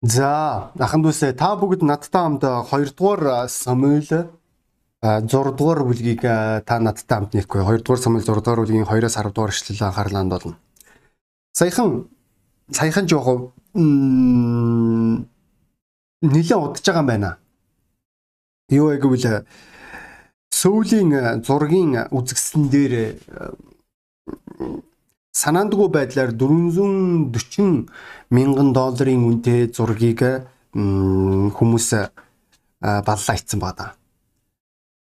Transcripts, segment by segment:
За, ахын дүүсээ та бүгд надтай хамт 2 дугаар Самуэль 6 дугаар бүлгийг та надтай хамт нэхгүй. 2 дугаар Самуэль 6 дугаар бүлгийн 2-оос 10 дугаар эшлэлээ анхаарлаа хандуулна. Саяхан саяхан жоох нэлээд удаж байгаа юм байна. Юу яг гэвэл сөүлийн зургийн үзэгсэн дээр санаандгүй байдлаар 440 мянган долларын үнэтэй зургийг хүмүүс баллаа ицсэн байна.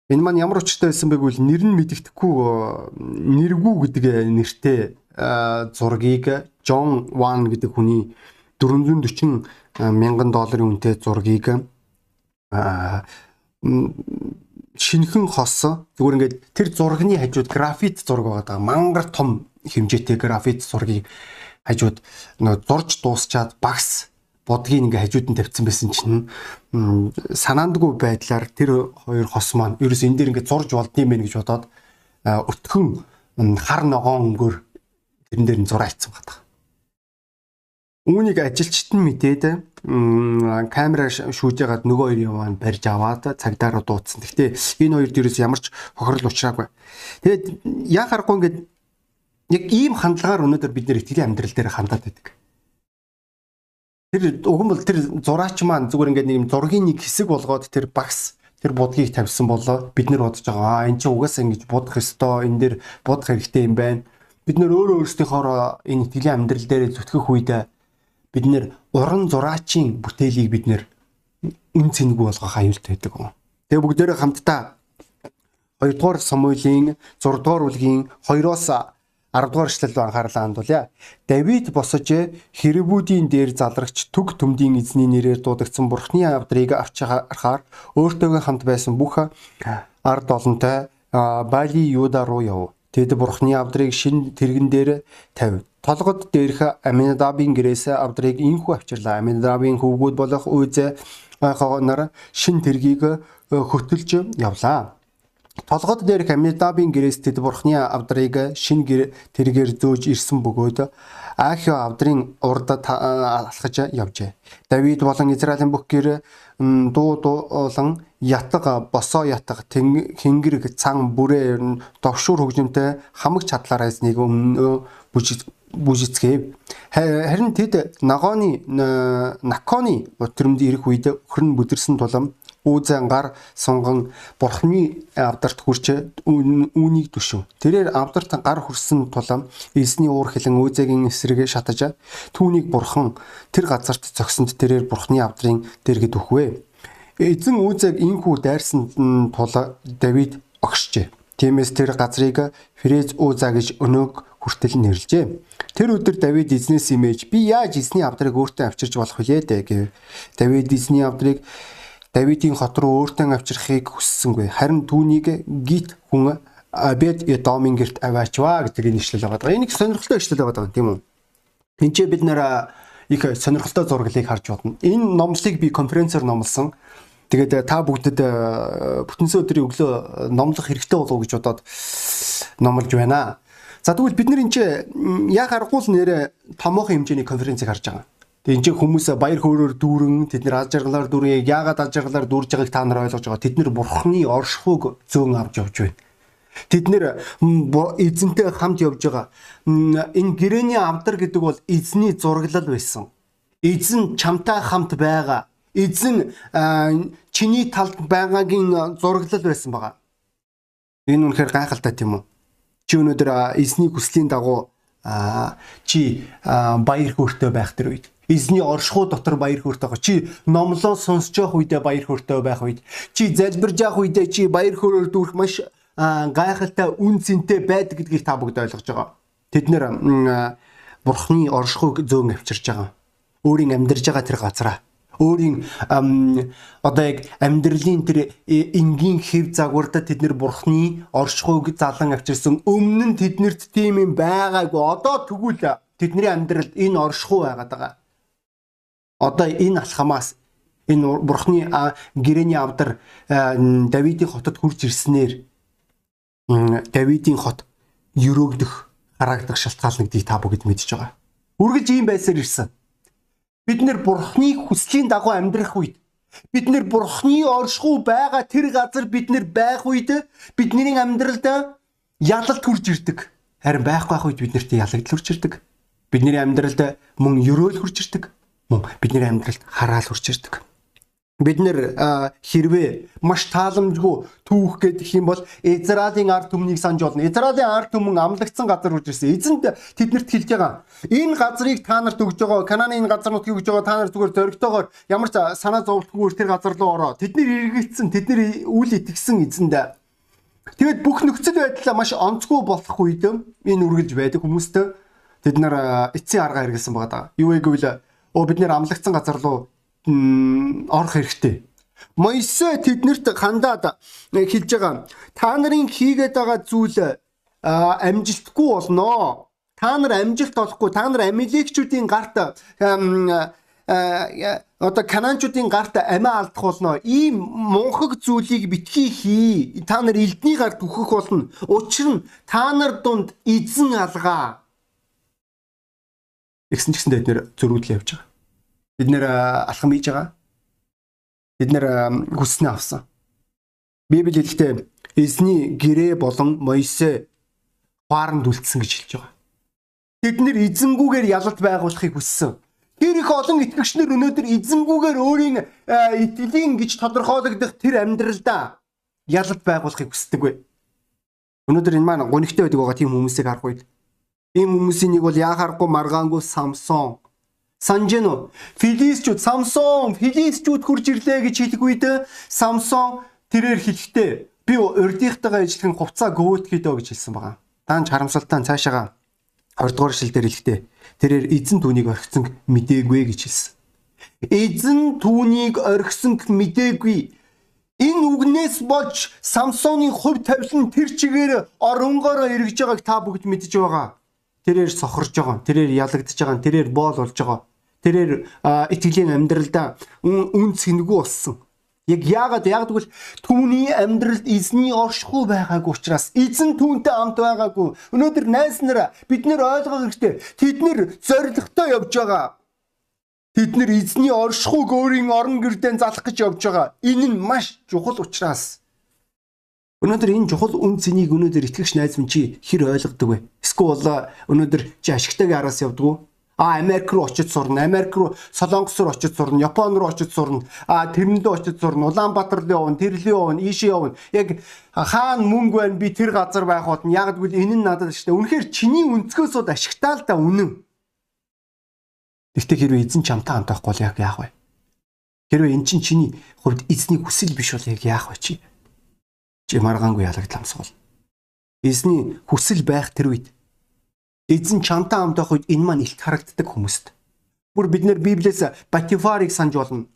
Энэ маань ямар учиртай байсан бэ гэвэл нэр нь мэдэгдэхгүй нэргүү гэдэг нэртэй зургийг Джон Ван гэдэг хүний 440 мянган долларын үнэтэй зургийг шинхэн хос зүгээр ингээд тэр зургийн хажууд графит зураг байгаа. Мангар том хэмжээтэй графит зургийг хажууд нөө зурж дуусчаад багс бодгийг ингээ хажууд нь тавьсан байсан чинь санаандгүй байдлаар тэр хоёр хос маань ерөөс энэ дээр ингээ зурж болдсон юм гэж бодоод өтгөн хар ногоон өнгөөр тэрэн дээр нь зураа хийцэн байна. Үүнийг ажилчид нь мэдээд камера шүүж ягаад нөгөө хоёрын маань барьж аваад цагдаа руу дуудсан. Гэхдээ энэ хоёрд ерөөс ямар ч хохирол учраагүй. Тэгээд яа харахгүй ингээд яг ийм хандлагаар өнөөдөр бид нэр итгэлийн амьдрал дээр хандаад байдаг. Тэр уг нь бол тэр зураач маань зүгээр ингээд нэг юм зургийн нэг хэсэг болгоод тэр багс тэр будгийг тавьсан болоо бид нар бодож байгаа. Аа эн чинь угаасаа ингэж будах ёстой. Энэ дээр будах хэрэгтэй юм байна. Бид нөр өөрөө өөрсдийнхөө энэ итгэлийн амьдрал дээр зүтгэх үед бид нэр уран зураачийн бүтээлийг бид нэр үн цэнэгүй болгох аюултай байдаг. Тэгээ бүгдээрээ хамтдаа 2 дугаар Самуилийн 6 дугаар бүлгийн 2-оос 10 дугаар эшлэл рүү анхаарлаа хандуулъя. Давид босож хэрвүүдийн дээр залрагч төг төмдийн эзний нэрээр дуудагдсан бурхны авдрыг авч харахаар өөртөөгөө хамт байсан бүх ард олонтой Бали Юда руу яв. Тэд бурхны авдрыг шин тэрэгэн дээр тавь. Толгод дээрх Аминадабын гэрээс авдрыг инхүү авчирлаа. Аминадабын хөвгүүд болох Үйзэ хогоноор шин тэргийг хөтөлж явлаа. Толгод дээр Камедабын гэрээс тэд бурхны авдрыг шин тэргээр зөөж ирсэн бөгөөд Ахио авдрын урд алхаж явжээ. Давид болон Израилийн бүх гэр дуу дуулан ятга босоо ятга хингэр цан бүрээ довшуур хөгжимтэй хамаг чадлаараа эснийг өмнө бүжицгээв. Харин тэд нагооны наконы өтрөмд ирэх үед өхрөн бүдэрсэн тулам үүзэн гар сунган бурхны авдарт хүрч үүнийг төшөв. Тэрээр авдарт гар хүрсэн тулам эсний уур хилэн үүзэгийн эсрэгээ шатаж түүнийг бурхан тэр газарт зогсонд тэрээр бурхны авдрын дэргэд өгвэ. Эзэн үүзэг инхүү дайрсан тул Давид огшжээ. Тиймээс тэр газрыг Фрез Уза гэж өнөөг хүртэл нэрлжээ. Тэр өдөр Давид эзнээс имэж би яаж эзний авдрыг өөртөө авчирч болох вүлээ дээ гэв. Давид эзний авдрыг Давидын хот руу өөртөө авчрахыг хүссэнгүй. Харин түүнийг гит хүн Абед Эдомын герт аваачваа гэдэг энэ ишлэл байгаа. Их сонирхолтой ишлэл байгаа тийм үү? Тинчээ бид нэр их сонирхолтой зураглыг харж бодно. Энэ номлыг би конференцээр номлосон. Тэгээд та бүгдэд бүтэнсэ өдрийн өглөө номлох хэрэгтэй болов уу гэж бодоод номлож байна. За тэгвэл бид нар энэ яг аргагүй л нэрэ томоохон хэмжээний конференцийг харж байгаа. Тэгээ энэ хүмүүс баяр хөөрөөр дүүрэн тэд нар аз жаргалаар дүүрэн яагаад аз жаргалаар дүүрж байгааг та нар ойлгож байгаа. Тэд нар бурхны оршихуйг зөөн авч явж байна. Тэд нэр эзэнтэй хамт явж байгаа. Энэ гэрээний авдар гэдэг бол эзний зураглал байсан. Эзэн чамтай хамт байгаа. Эзэн чиний талд байгаагийн зураглал байсан байгаа. Энэ үнэхээр гайхалтай тийм үү? Чи өнөөдөр эзний хүслийн дагуу чи баяр хөөртэй байх тэр үед эзний оршихуй дотор баяр хөөртэй байгаа. Чи номлоо сонсож явах үедээ баяр хөөртэй байх үед, чи залбирж явах үедээ чи баяр хөөрөөр дүүрэх маш гайхалтай үн цэнтэй байдаг гэдгийг та бүгд ойлгож байгаа. Тэд нэр бурхны оршихуйг зөөн авчирч байгаа. Өөрийн амьдарж байгаа тэр газараа өөрийн одоо яг амьдралын тэр э, энгийн хэв загварда тэд нэр бурхны оршихуйг залан авчирсан өмнө нь тэднэрт тийм юм байгаагүй одоо тэгвэл тэдний амьдралд энэ оршихуй байгаад байгаа одоо энэ алхамаас энэ бурхны гэрээний авдар Давидын хотод хурж ирснээр Давидын хот өрөөгдөх харагдах шалтгаалнагдгийг та бүгд мэдж байгаа. Үргэлж ийм байсаар ирсэн. Бид нэр бурхны хүслийн дагуу амьдрах үед бид нэр бурхны оршихуй байгаа тэр газар бид нэр байх үед бидний амьдралд ялалт хүрж ирдэг. Харин байхгүй байх үед биднэрт ялагдл хүрч ирдэг. Бидний амьдралд мөн өрөөл хүрч ирдэг. Мөн бидний амьдралд хараал хүрч ирдэг бид нэр хэрвээ маш тааламжгүй түүх гэдэг юм бол Израилийн ард түмнийг санаж болно. Израилийн ард түмэн амлагдсан газар үрж ирсэн. Эзэнд тэднэрт хэлж байгаа. Энэ газрыг та нарт өгж байгаа. Кананы энэ газар нутгийг өгж байгаа. Та нар зүгээр зоригтойгоор ямар ч санаа зовлтгүйгээр тэр газар руу ороо. Тэдний эргэцсэн, тэдний үйл итгэсэн эзэнд Тэгэд бүх нөхцөл байдал маш онцгүй болох үед энэ үргэлж байдаг хүмүүстээ тэд нар эцсийн арга хэрэгэлсэн байгаа. Юу вэ гэвэл оо бид нэр амлагдсан газар руу орох хэрэгтэй. Моисе тэднэрт хандаад хэлж байгаа. Та нарын хийгээд байгаа зүйл амжилтгүй болно. Та нар амжилт олохгүй. Та нар амилекчүүдийн гарт одоо кананчуудын гарт амиа алдах болно. Ийм мунхаг зүйлийг битгий хий. Та нар элдний гарт үхэх болно. Учир нь та нар дунд эзэн алгаа. Тэгсэн ч гэсэн тэд нэр зөрүүдлээ явж байгаа. Бид нэр алхам хийж байгаа. Бид нэр хүснээ авсан. Библи хэлэхдээ эзний гэрээ болон Моисе хооронд үлдсэн гэж хэлж байгаа. Бид нэр эзэнгүүгээр ялалт байгуулахыг хүссэн. Тэр их олон итгэгчнэр өнөөдөр эзэнгүүгээр өөрийн итгэлийн гэж тодорхойлогдох тэр амьдралдаа ялалт байгуулахыг хүсдэг вэ. Өнөөдөр энэ маань гонигтой байдаг байгаа тийм хүмүүсийг харах үед ийм хүмүүсийн нэг бол яхаарахгүй маргаангүй Самсон Санжино Филистчүүд Самсон Филистчүүд хурж ирлээ гэж хэлэх үед Самсон тэрээр хэлэхдээ би урдийнхтайгаа ижилхэн хувцаа гөвөөтгий дөө гэж хэлсэн байгаа. Даанч харамсалтай цаашаага 20 дугаар шилдэр хэлэхдээ тэрээр эзэн түүнийг орхисон мдээгүй гэж хэлсэн. Эзэн түүнийг орхисон мдээгүй Энэ үгнээс болж Самсоны хувь тавилан тэр чигээр оронгороо эргэж байгааг та бүгд мэдж байгаа. Тэрээр сохорж байгаа. Тэрээр ялагдж байгаа. Тэрээр боол болж байгаа. Тэрээр итгэлийн амьдралдаа үн цэнгүй болсон. Яг яагаад яг тэгвэл түүний амьдралд эзний оршихуй байгаагүй учраас эзэн түүнтэй амт байгаагүй. Өнөөдөр найз нараа бид нэр ойлгох хэрэгтэй. Тэд нэр зоригтой явж байгаа. Тэд нэр эзний оршихуйг өөрийн орон гэрдээ залах гэж явж байгаа. Энэ нь маш чухал учраас Өнөөдөр энэ чухал үн цэнийг өнөөдөр итгэгч найз минь чи хэр ойлгодог вэ? Эсвэл өнөөдөр чи ашигтайгийн араас явдаг уу? А Америк руу очиж сурна, Америк руу Солонгос руу очиж сурна, Япон руу очиж сурна, а Тэрэндээ очиж сурна, Улаанбаатар руу явна, Тэрлээ явна, ийшээ явна. Яг хаана мөнгө байна би тэр газар байх болно. Яг гэвэл энэ нь надад дээ. Үнэхээр чиний өнцгөөс од ашигтаа л да үнэн. Гэхдээ хэрвээ эзэн чамтай хамт байхгүй бол яг яах вэ? Хэрвээ эн чинь чиний хувьд эзний хүсэл биш бол яг яах вэ чи? чи маргаангүй ялагтламсгал. Эзний хүсэл байх тэр үед эзэн чамтай хамт байх үед энэ маань илт харагддаг хүмүүст. Бүр бид нэр Библиэс Батифарыг санаж болно.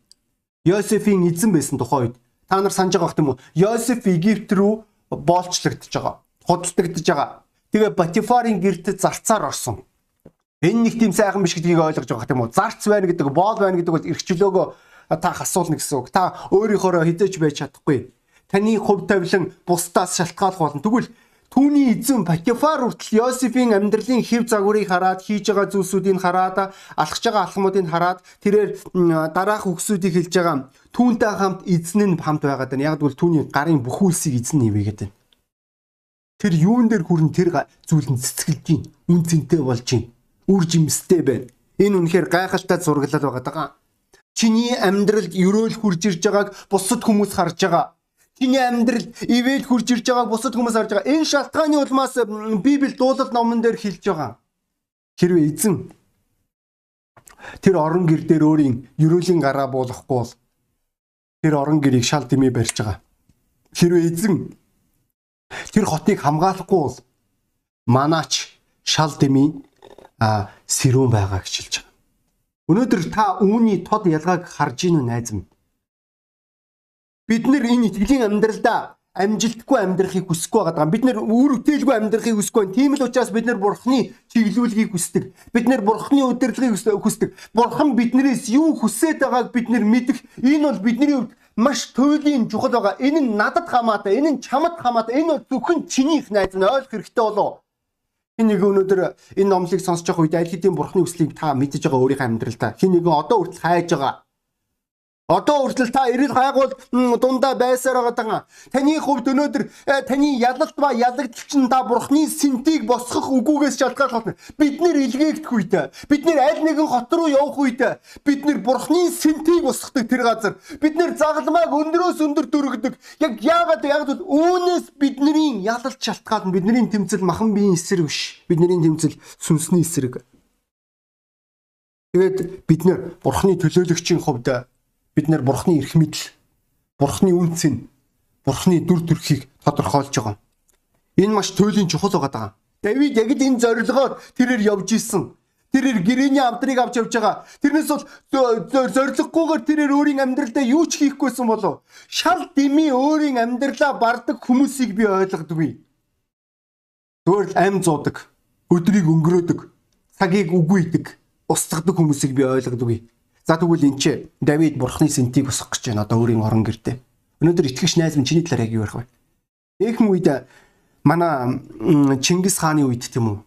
Йосефийн эзэн байсан тухай үед та нар санаж байгаа юм уу? Йосеф Египт рүү боолчлогдож байгаа. Худалдагдж байгаа. Тэгээ Батифарын герт зарцаар орсон. Энэ нэг тийм сайхан биш гэдгийг ойлгож байгаа юм уу? Зарц байна гэдэг, боол байна гэдэг бол эргчлөөгөө та хасуулна гэсэн үг. Та өөрийнхөө хизээч байж чадахгүй таны хувь тавилан бусдаас шалтгаалх болно. Тэгвэл түүний эзэн Патифар хүртэл Йосефийн амьдралын хэв загварыг хараад хийж байгаа зүйлсүүдийг хараад алхаж байгаа алхмуудыг хараад тэрээр дараах үгсүүдийг хэлж байгаа түүнтэй хамт эзэн нь хамт байгаад байна. Яг бол түүний гарын бүх үлсийг эзэн нэвэгээд байна. Тэр юун дээр хүрэн тэр зүйлэн цэцгэлж гин, үн цэнтэй болж гин, үр жимстэй байна. Энэ үнэхээр гайхалтай зураглал байгаа даа. Чиний амьдралд өрөөл хурж ирж байгааг бусад хүмүүс харж байгаа Чиний амьдрал ивэл хурж ирж байгааг бусад хүмүүс харж байгаа. Энэ шалтгааны улмаас Библи дуулал номон дээр хэлж байгаа. Хэрвээ эзэн тэр орон гэр дээр өөрийн ерөөлийн гараа буулгахгүй бол тэр орон гэрийг шал дэмий барьж байгаа. Хэрвээ эзэн тэр хотыг хамгаалахгүй бол манаач шал дэмий а сэрүүн байгаа гэж хэлж байгаа. Өнөөдөр та үүний тод ялгааг харж ийн үү найз минь? Бид нэр энэ итгэлийн амьдралдаа амжилтгүй амьдрахыг хүсэхгүй байгаа. Бид нэр үр бүтээлгүй амьдрахыг хүсэхгүй. Тийм л учраас бид нэр бурхны чиглүүлгийг хүсдэг. Бид нэр бурхны удирдлагыг хүсдэг. Бурхан биднээс юу хүсээд байгааг бид нэр мэдэх. Энэ бол бидний хувьд маш туйлын чухал байгаа. Энэ нь надад хамаатай, энэ нь чамд хамаатай. Энэ бол зөвхөн чинийх найз нь ойлгох хэрэгтэй болов. Хин нэг өнөөдөр энэ номлыг сонсож байгаа үед аль хэдийн бурхны үслийг та мэдж байгаа өөрийнхөө амьдралдаа. Хин нэгэн одоо хүртэл хайж байгаа Одоо хүртэл та эрэл хайгуул дундаа байсаар байгаа. Таны хувьд өнөөдөр э, таны ялалт ба ялагдaltaч нь та бурхны сэнтийг босгох үгүйгээс шалтгаалж бид нэр илгээгдэх үед бид нэр аль нэгэн хот руу явах үед бид нэр бурхны сэнтийг босгодог тэр газар бид нэр загалмайг өндөрөөс өндөр дөрөгдөг. Яг яагаад яагаад үүнээс бидний ялалт шалтгаална бидний тэмцэл махан биеийн эсрэг биш. Бидний тэмцэл сүнсний эсрэг. Тэгээд бид нэр бурхны төлөөлөгчийн хувьд бид нэр бурхны эрх мэдэл, бурхны үнцэн, бурхны дүр төрхийг тодорхойлж байгаа. Энэ маш туйлын чухал байгаа. Давид яг л энэ зорилгоор тэрээр явж исэн. Тэрээр гэрээний амдрыг авч явж байгаа. Тэрнээс бол зориггүйгээр тэрээр өөрийн амьдралдаа юу ч хийхгүйсэн болов. Шал дими өөрийн амьдралаа бардаг хүмүүсийг би ойлгодгүй. Зүгээр л ам зуудаг, өдрийг өнгөрөөдөг, цагийг үгүйдэг, устгадаг хүмүүсийг би ойлгодгүй. За тэгвэл энэ ч Давид бурхны сэнтийг босгох гэж байна одоо өөрийн орон гэрдээ. Өнөөдөр итгэгч найз минь чиний талаар яг юу ярих вэ? Ийхэн үед манай Чингис хааны үед тийм үү?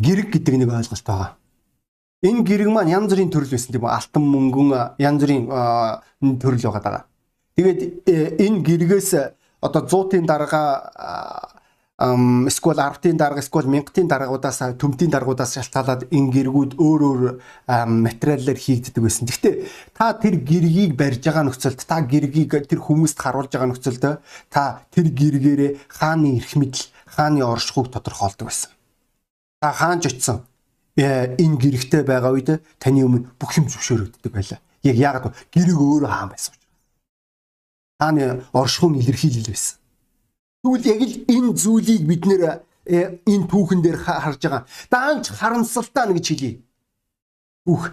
Гэрэг гэдэг нэг ойлголт байгаа. Энэ гэрэг маань янз бүрийн төрөл байсан тийм үү? Алтан мөнгөн янз бүрийн төрөл байгаа даа. Тэгээд э, энэ гэргээс одоо 100-ын дарга эсвэл 10-ын дарга эсвэл 1000-ын даргуудаас төмтийн даргуудаас шалтгаалаад энэ гэргүүд өөр өөр материалаар хийгддэг байсан. Гэхдээ та тэр гэргийг барьж байгаа нөхцөлд та гэргийг тэр хүмүүст харуулж байгаа нөхцөлд та тэр гэргээрээ хааны эрх мэдэл, хааны оршихуйг тодорхойлдог байсан. Та хаанч очисон э, энэ гэрэгтэй байгаа үед таны өмнө бүх юм зөвшөөрөгддөг байлаа. Яг яагаад гэрэг өөрөө хаан байсан. Хааны оршихуйн илэрхийлэл байсан. Тэгвэл яг л энэ зүйлийг бид нэр э, энэ түүхэн дээр харж байгаа. Даанч харамсалтай нэг хэлье. Бүх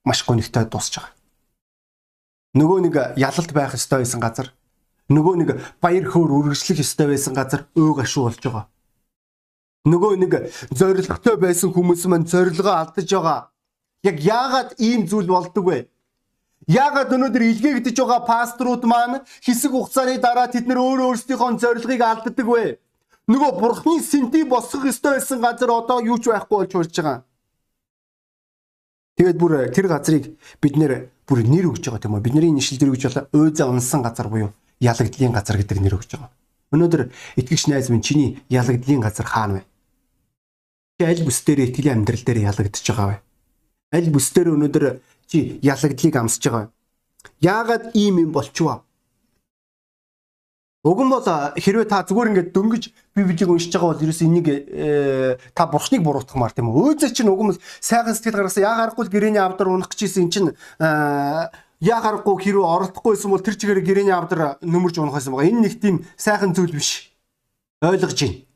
маш гонигтой дуусж байгаа. Нөгөө нэг ялалт байх ёстой байсан газар, нөгөө нэг баяр хөөр үргэлжлэх ёстой байсан газар өөг ашуу болж байгаа. Нөгөө нэг зоригтой байсан хүмүүс маань зорилгоо алдаж байгаа. Яг яагаад ийм зүйл болдог вэ? Яагаад өнөөдөр илгээгдэж байгаа пасторууд маань хэсэг хугацааны дараа тэд нэр өөрөө өөрсдийнхөө зорилгыг алддаг вэ? Нөгөө бурхны сэнти босгох ёстой байсан газар одоо юу ч байхгүй болж хурж байгаа. Тэгээд бүр тэр газрыг бид нэр бүр нэр өгж байгаа тийм үү? Бидний нишил дэр өгж болоо өөзөө унсан газар буюу ялагдлын газар гэдэг нэр өгж байгаа. Өнөөдөр итгэгч найз минь чиний ялагдлын газар хаана вэ? Чи аль бүс дээр итгэлийн амьдрал дээр ялагдж байгаа вэ? Аль бүс дээр өнөөдөр чи ялагдлыг амсаж байгаа. Яагаад ийм юм болчихваа? Уг нь бол хэрвээ та зүгээр ингээд дөнгөж библийг уншиж байгаа бол ерөөс энийг э, та бурхныг буруутгамаар тийм үү? Өөзөө чинь уг нь сайхан сэтгэл гаргасан яа гарахгүй гэрээний авдар унах гэжсэн чинь яа гарахгүй хэрвээ оролдохгүйсэн бол тэр чигээр гэрээний авдар нөмөрж унах байсан байгаа. Энэ нэг тийм сайхан зүйл биш. Ойлгож байна.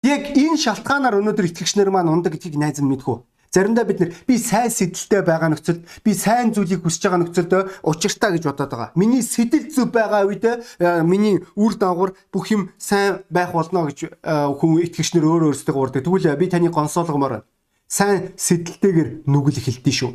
Яг энэ шалтгаанаар өнөөдөр итгэгч нар маань ундаг гэдгийг найз минь мэдхүү. Заримдаа бид нэр би сайн сэтэл байгаа нөхцөлд би сайн зүйлийг хүсэж байгаа нөхцөлд учиртаа гэж бодоод байгаа. Миний сэтэл зүв байгаа үед э, миний үр дагавар бүх юм сайн байх болно гэж э, хүн итгэгчнэр өөр өөрсдөө уурдаг. Тэгвэл би таны гонсоолгомоор сайн сэтэлтэйгээр нүгэл эхэлдэж шүү.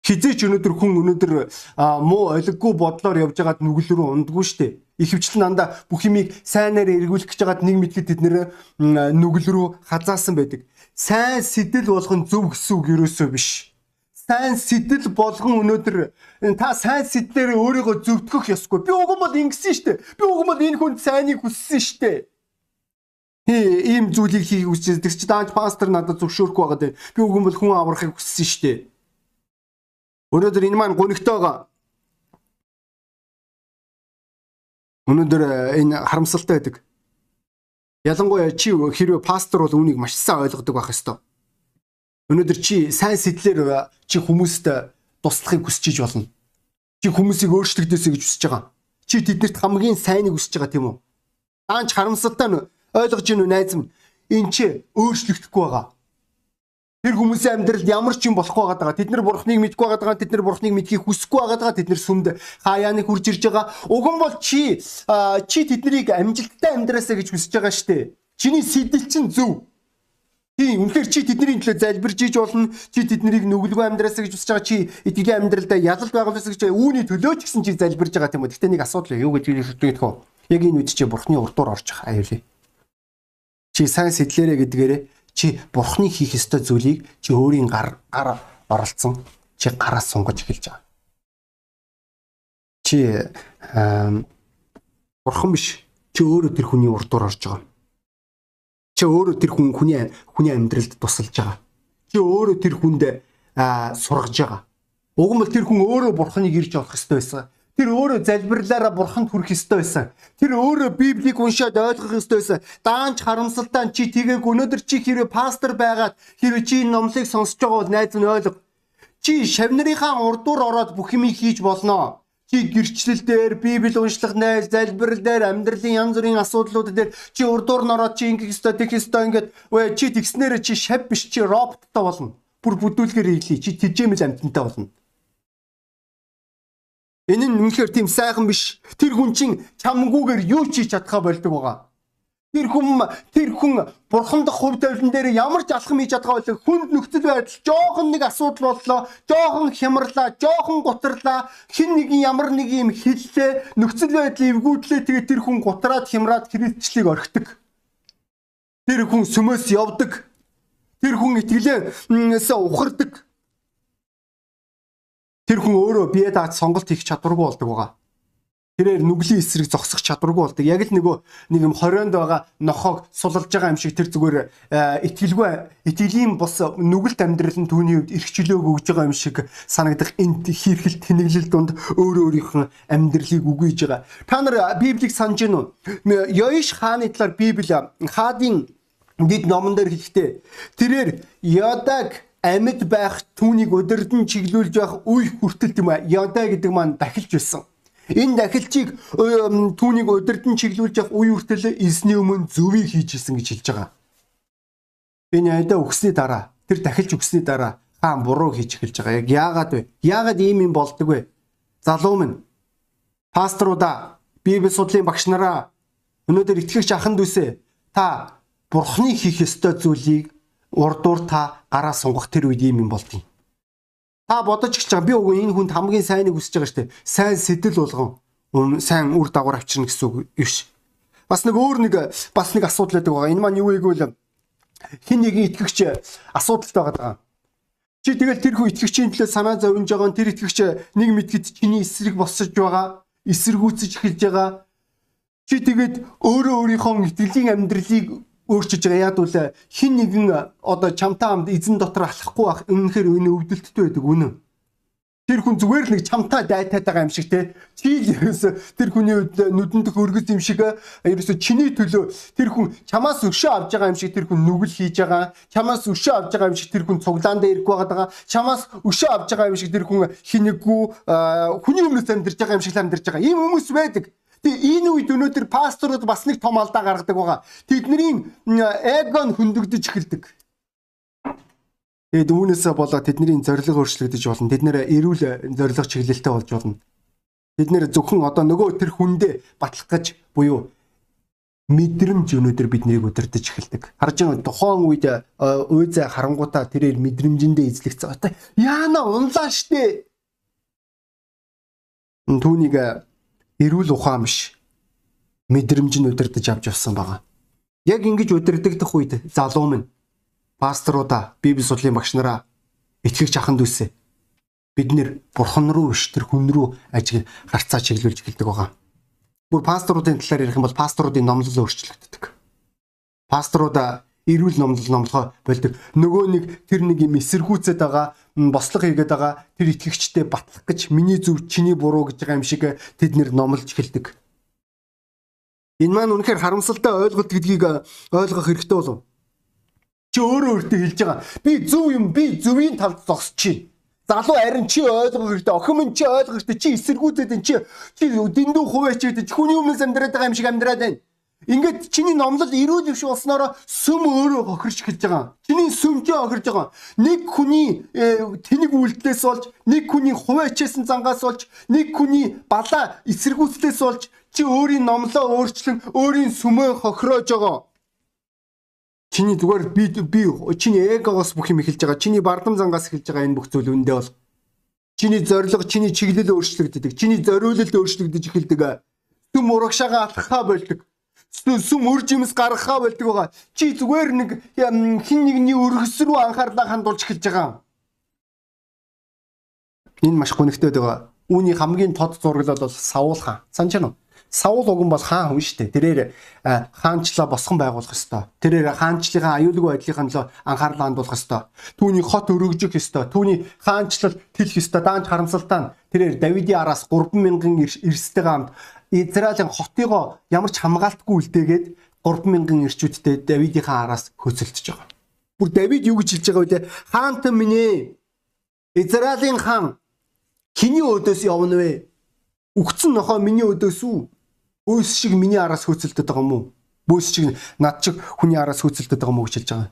Хизээч өнөөдөр хүн өнөөдөр муу олиггүй бодлоор явж байгаад нүгэл рүү ундаггүй штэ. Ихэвчлэн анда бүх юмыг сайнаар эргүүлэх гэж байгаад нэг мэдлэг тэд нэр нүгэл рүү хазаасан байдаг сайн сэтэл болгон зөв гэсэн үг ерөөсөө биш. Сайн сэтэл болгон өнөөдөр та сайн сэтлэрээ өөрийгөө зөвтгөх ёсгүй. Би уг нь бол ингэсэн штэ. Би уг нь бол энэ хүнд сайныг хүссэн штэ. Ийм зүйлийг хийх хүсэж тэгч даанч пастор надад зөвшөөрөхгүй байгаа дээ. Би уг нь бол хүн аврахыг хүссэн штэ. Өнөөдөр энэ маань гонигтой байгаа. Өнөөдөр энэ харамсалтай байдаг. Ялангуяа чи хэрвээ пастор бол үүнийг маш сайн ойлгодог байх ёстой. Өнөөдөр чи сайн сэтлэр чи хүмүүст туслахыг хүсэж болно. Чи хүмүүсийг өөрчлөгдөөсэй гэж хүсэж байгаа. Чи тэднэрт хамгийн сайныг хүсэж байгаа тийм үү? Даанч харамсалтай нь ойлгож гин үү найз минь? Энд чи өөрчлөгдөхгүй байгаа. Тэр хүмүүсийн амьдралд ямар ч юм болохгүй байгаа. Тэд нар бурхныг мэдгүй байгаа. Тэд нар бурхныг мэдхийг хүсэхгүй байгаа. Тэд нар сүмд хаяаныг хурж ирж байгаа. Уг нь бол чи чи тэднийг амжилттай амьдраасаа гэж хүсэж байгаа шүү дээ. Чиний сэтэл чинь зөв. Тийм үнэхээр чи тэдний төлөө залбирж иж болно. Чи тэднийг нүгэлгүй амьдраасаа гэж хүсэж байгаа. Чи итгэлийн амьдралдаа ялалт байгуулсан гэж үүний төлөө ч гэсэн чи залбирж байгаа тийм үү. Гэтэ нэг асуудал юу гэж хэлэх вэ? Яг энэ үед чи бурхны урдуур орж байгаа аюулгүй. Чи сайн сэтлээрэ гэдгээрээ чи бурхны хийх ёстой зүйлийг чи өөрийн гар гар оролцсон чи гараас сунгаж эхэлж байгаа. Чи бурхан биш. Чи өөрөө тэр хүний урдуур орж байгаа. Чи өөрөө тэр хүн хүний хүний амьдралд тусалж байгаа. Чи өөрөө тэр хүнд сургаж байгаа. Уг нь тэр хүн өөрөө бурханыг ирж олох ёстой байсан. Тэр өөрөө залбирлаараа бурханд хүрэх ёстой байсан. Тэр өөрөө Библийг уншаад ойлгох ёстой байсан. Даанч харамсалтай чи тгийг өнөөдөр чи хэрэг пастор байгаад хэрэг чи энэ номлыг сонсож байгаа бол найз нь ойлго. Чи шавнырынхаа урдуур ороод бүх юмыг хийж болно. Чи гэрчлэл дээр Библи уншлах найз, залбирал дээр амьдралын янз бүрийн асуудлууд дээр чи урдуур нь ороод чи ингэх ёстой, тэгэх ёстой ингээд үе чи тэгснээр чи шав биш чи роботтой болно. Бүр бүдүүлгээр хийлээ. Чи тэжээмэл амтантай болно. Энэ нь үнэхээр тийм сайхан биш. Тэр хүн чинь чамгүйгээр юу ч хийж чадхаа болдог байгаа. Тэр хүн тэр хүн бурхандах хувь тавилан дээр ямар ч алхам хийж чадгаа бол хүнд нөхцөл байдал жоохон нэг асуудал боллоо, жоохон хямрлаа, жоохон гутарлаа, хин нэг ямар нэг юм хиллээ, нөхцөл байдал эвгүүдлээ тэгээ тэр хүн гутраад хямраад христчлийг орхидог. Тэр хүн сүмөөс явдаг. Тэр хүн итгэлээс ухардаг. Тэр хүн өөрөө бие дааж сонголт хийх чадваргүй болдог байгаа. Тэрээр нүглийн эсрэг зогсох чадваргүй болдог. Яг л нөгөө нэг юм хорионд байгаа нохоог сулалж байгаа юм шиг тэр зүгээр итгэлгүй итгэлийн бус нүгэлт амьдрал нь түүний хувьд эрх чөлөөг өгж байгаа юм шиг санагдах энд хийрхэл тэнэглэл донд өөрөө өөрийнхөө амьдралыг үгүйж байгаа. Та нар Библийг санаж гин үү? Йоиш хааны талаар Библи хаадын дид номон дээр хэлэхдээ тэрээр Йодаг амьд байх түүнийг өдөрдөн чиглүүлж байх үе хүртэл тийм ээ яда гэдэг маань дахилж байсан. Энэ дахилчийг түүнийг өдөрдөн чиглүүлж явах үе хүртэл эзний өмнө зөвийг хийж исэн гэж хэлж байгаа. Энэ айда өгсний дараа тэр дахилж өгсний дараа хаан буруу хийж эхэлж байгаа. Яг яагаад вэ? Яагаад ийм юм болдог вэ? Залуу минь пасторуда Библи судлалын багш нараа өнөөдөр итгэгч аханд үсэ та бурхны хийх ёстой зүйлийг урдуур та гараа сунгах тэр үед юм юм болдгийг. Та бодож эхэлж байгаа би үгүй энэ хүнд хамгийн сайныг хүсэж байгаа штэ. Сайн сэтэл болгон сайн үр дагавар авчирна гэсэн үг биш. Бас нэг өөр нэг бас нэг асуудал байдаг байгаа. Энэ маань юу гэвэл хин нэгэн итгэгч асуудалтай байгаа. Чи тэгэл тэр хүн итгэгчийн төлөө санаа зовж байгаа тэр итгэгч нэг мэдгэд чиний эсрэг босож байгаа, эсэргүүцэж эхэлж байгаа. Чи тэгээд өөрөө өөрийнхөө итгэлийн амьдралыг өөрчилж байгаа. Яг бол хин нэгэн одоо чамтай хамт эзэн дотор алхахгүй байх үнэхээр энэ өвдөлттэй байдаг үнэн. Тэр хүн зүгээр л нэг чамтай дайтаад байгаа юм шиг те. Чи л ерөөсө тэр хүний нүдэнд хөргөс юм шиг ерөөсө чиний төлөө тэр хүн чамаас өшөө авж байгаа юм шиг тэр хүн нүгэл хийж байгаа. Чамаас өшөө авж байгаа юм шиг тэр хүн цуглаан дээр ирэх байгаа. Чамаас өшөө авж байгаа юм шиг тэр хүн хинэггүй хүний өмнөөс амьдарч байгаа юм шиг л амьдарч байгаа. Ийм хүмүүс байдаг. Тэгээ энэ үед өнөөдөр пасторууд бас нэг том алдаа гаргадаг байгаа. Тэдний эго нь хөндөгдөж эхэлдэг. Тэгээд үүнээсээ болоод тэдний зориг өөрчлөгдөж болно. Тэд нэр эрүүл зориг чиглэлтэй болж болно. Бид нэр зөвхөн одоо нөгөө тэр хүндээ батлах гэж буюу мэдрэмж өнөөдөр биднийг удирдах эхэлдэг. Харж байгаа тухайн үед уйзаа харангуудаа тэрээр мэдрэмжэндээ эзлэгцээ. Яана унлаа штэ. Түүнийг эрүүл ухаан биш мэдрэмж нь удирдах авч явсан байгаа. Яг ингэж удирдах үед залуу минь пасторуда библи судлалын багш нараа итгэгч аханд үсэ бид нэр бурхан руу биш тэр хүн рүү ажиг харцаа чиглүүлж эхэлдэг байгаа. Бүр пасторуудын талаар ярих юм бол пасторуудын номлол өөрчлөгддөг. Пасторуда эрүүл номлол номлохоо болдог. Нөгөө нэг тэр нэг юм эсэргүүцээд байгаа, бослого хийгээд байгаа тэр итгэгчтэй батлах гэж миний зөв чиний буруу гэж байгаа юм шиг тэд нэр номлож эхэлдэг. Энэ маань үнэхээр харамсалтай ойлголт гэдгийг ойлгох хэрэгтэй болов. Чи өөрөө өөртөө хэлж байгаа. Би зөв юм, би зөвийн талд зогсож чинь. Залуу харин чи ойлгох хэрэгтэй. Охин минь чи ойлгох хэрэгтэй. Чи эсэргүүцээд энэ чи чи дэндүү хуваач гэдэг. Хүний өмнөөс амьдраад байгаа юм шиг амьдраад байна. Ингээд чиний номлол эрүүл биш болсноороо сүм өөрөө хохирч эхэлж байгаа. Чиний сүмжээ хохирж байгаа. Нэг хүний э, тэнэг үйлдэлээс болж, нэг хүний хуваачсан зангаас болж, нэг хүний балаа эсэргүүцлээс болж чи өөрийн номлоо өөрчлөн өөрийн сүмөө хохироож байгаа. Чиний зүгээр би би чиний эгоос бүх юм эхэлж байгаа. Чиний бардам зангаас эхэлж байгаа энэ бүх зүйл үндэ бол. Чиний зориг, чиний чиглэл өөрчлөгддөг. Чиний зориулалт өөрчлөгдөж эхэлдэг. Сүм урагшаага алхахаа болдог сүм өр жимс гаргахаа болдог байгаа. Чи зүгээр нэг хин нэгний өргөс рүү анхаарлаа хандуулж эхэлж байгаа. Энэ маш гонигтой байгаа. Үүний хамгийн тод зураглал бол Саул хаан. Санаж байна уу? Саул уг нь бол хаан хүн шүү дээ. Тэрээр хаанчлаа босгон байгуулах ёстой. Тэрээр хаанчлалын аюулгүй байдлынхаа төлөө анхаарлаа хандуулах ёстой. Түүний хот өргөжих ёстой. Түүний хаанчлал тэлэх ёстой. Даанч харамсалтай нь тэрээр Давидын араас 3000 эрстэй хамт Израилийн хотыгоо ямар ч хамгаалтгүй үлдээгээд 3000 эрчүүдтэй Давидынхаа араас хөцөлдөж байгаа. Бүр Давид юу гэж хэлж байгаа вэ? Хаантан минь. Израилийн хаан хиний өдөөс явна вэ? Үгцэн нохоо миний өдөөс үү? Өөс шиг миний араас хөөцөлдөд байгаа юм уу? Бөөс шиг над шиг хүний араас хөөцөлдөд байгаа юм уу гэж хэлж байгаа.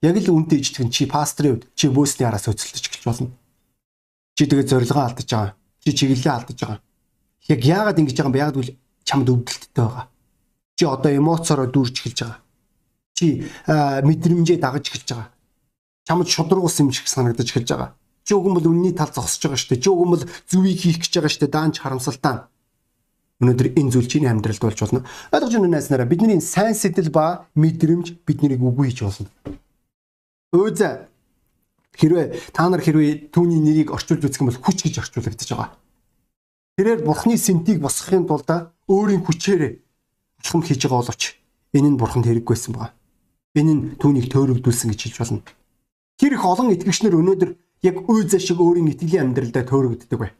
Яг л үнтэй ижтгэн чи пастрын үед чи бөөсний араас хөөцөлдөж гэж болно. Чи тэгээ зорилгоо алдаж байгаа. Чи чиглэлээ алдаж байгаа. Яг яагаад ингэж байгаа юм бэ? Яг л чамд өвдөлттэй байгаа. Чи одоо эмоцороо дүүрч эхэлж байгаа. Чи мэдрэмжээ дагаж эхэлж байгаа. Чамд шудрагус юм шиг санагдаж эхэлж байгаа. Чи уг нь бол үнний тал зогсож байгаа шүү дээ. Чи уг нь бол зүвийг хийх гэж байгаа шүү дээ. Даанч харамсалтай Өнөөдөр энэ зүйл чиний амьдралд болж болно. Ойлгож байна найснараа бидний сайн сэтэл ба мэдрэмж биднийг үгүй хийж болно. Өөзөө хэрвээ та нар хэрвээ түүний нэрийг орчуулж үзэх юм бол хүч гэж орчуулагдаж байгаа. Тэрээр бурхны сэнтийг босгохын тулд өөрийн хүчээр алхам хийж байгаа боловч энэ нь бурханд хэрэггүйсэн байна. Энэ нь түүнийг төөрөгдүүлсэн гэж хэлж болно. Тэр их олон итгэгчнэр өнөөдөр яг өөзөө шиг өөрийн итгэлийн амьдралдаа төөрөгддөг бай.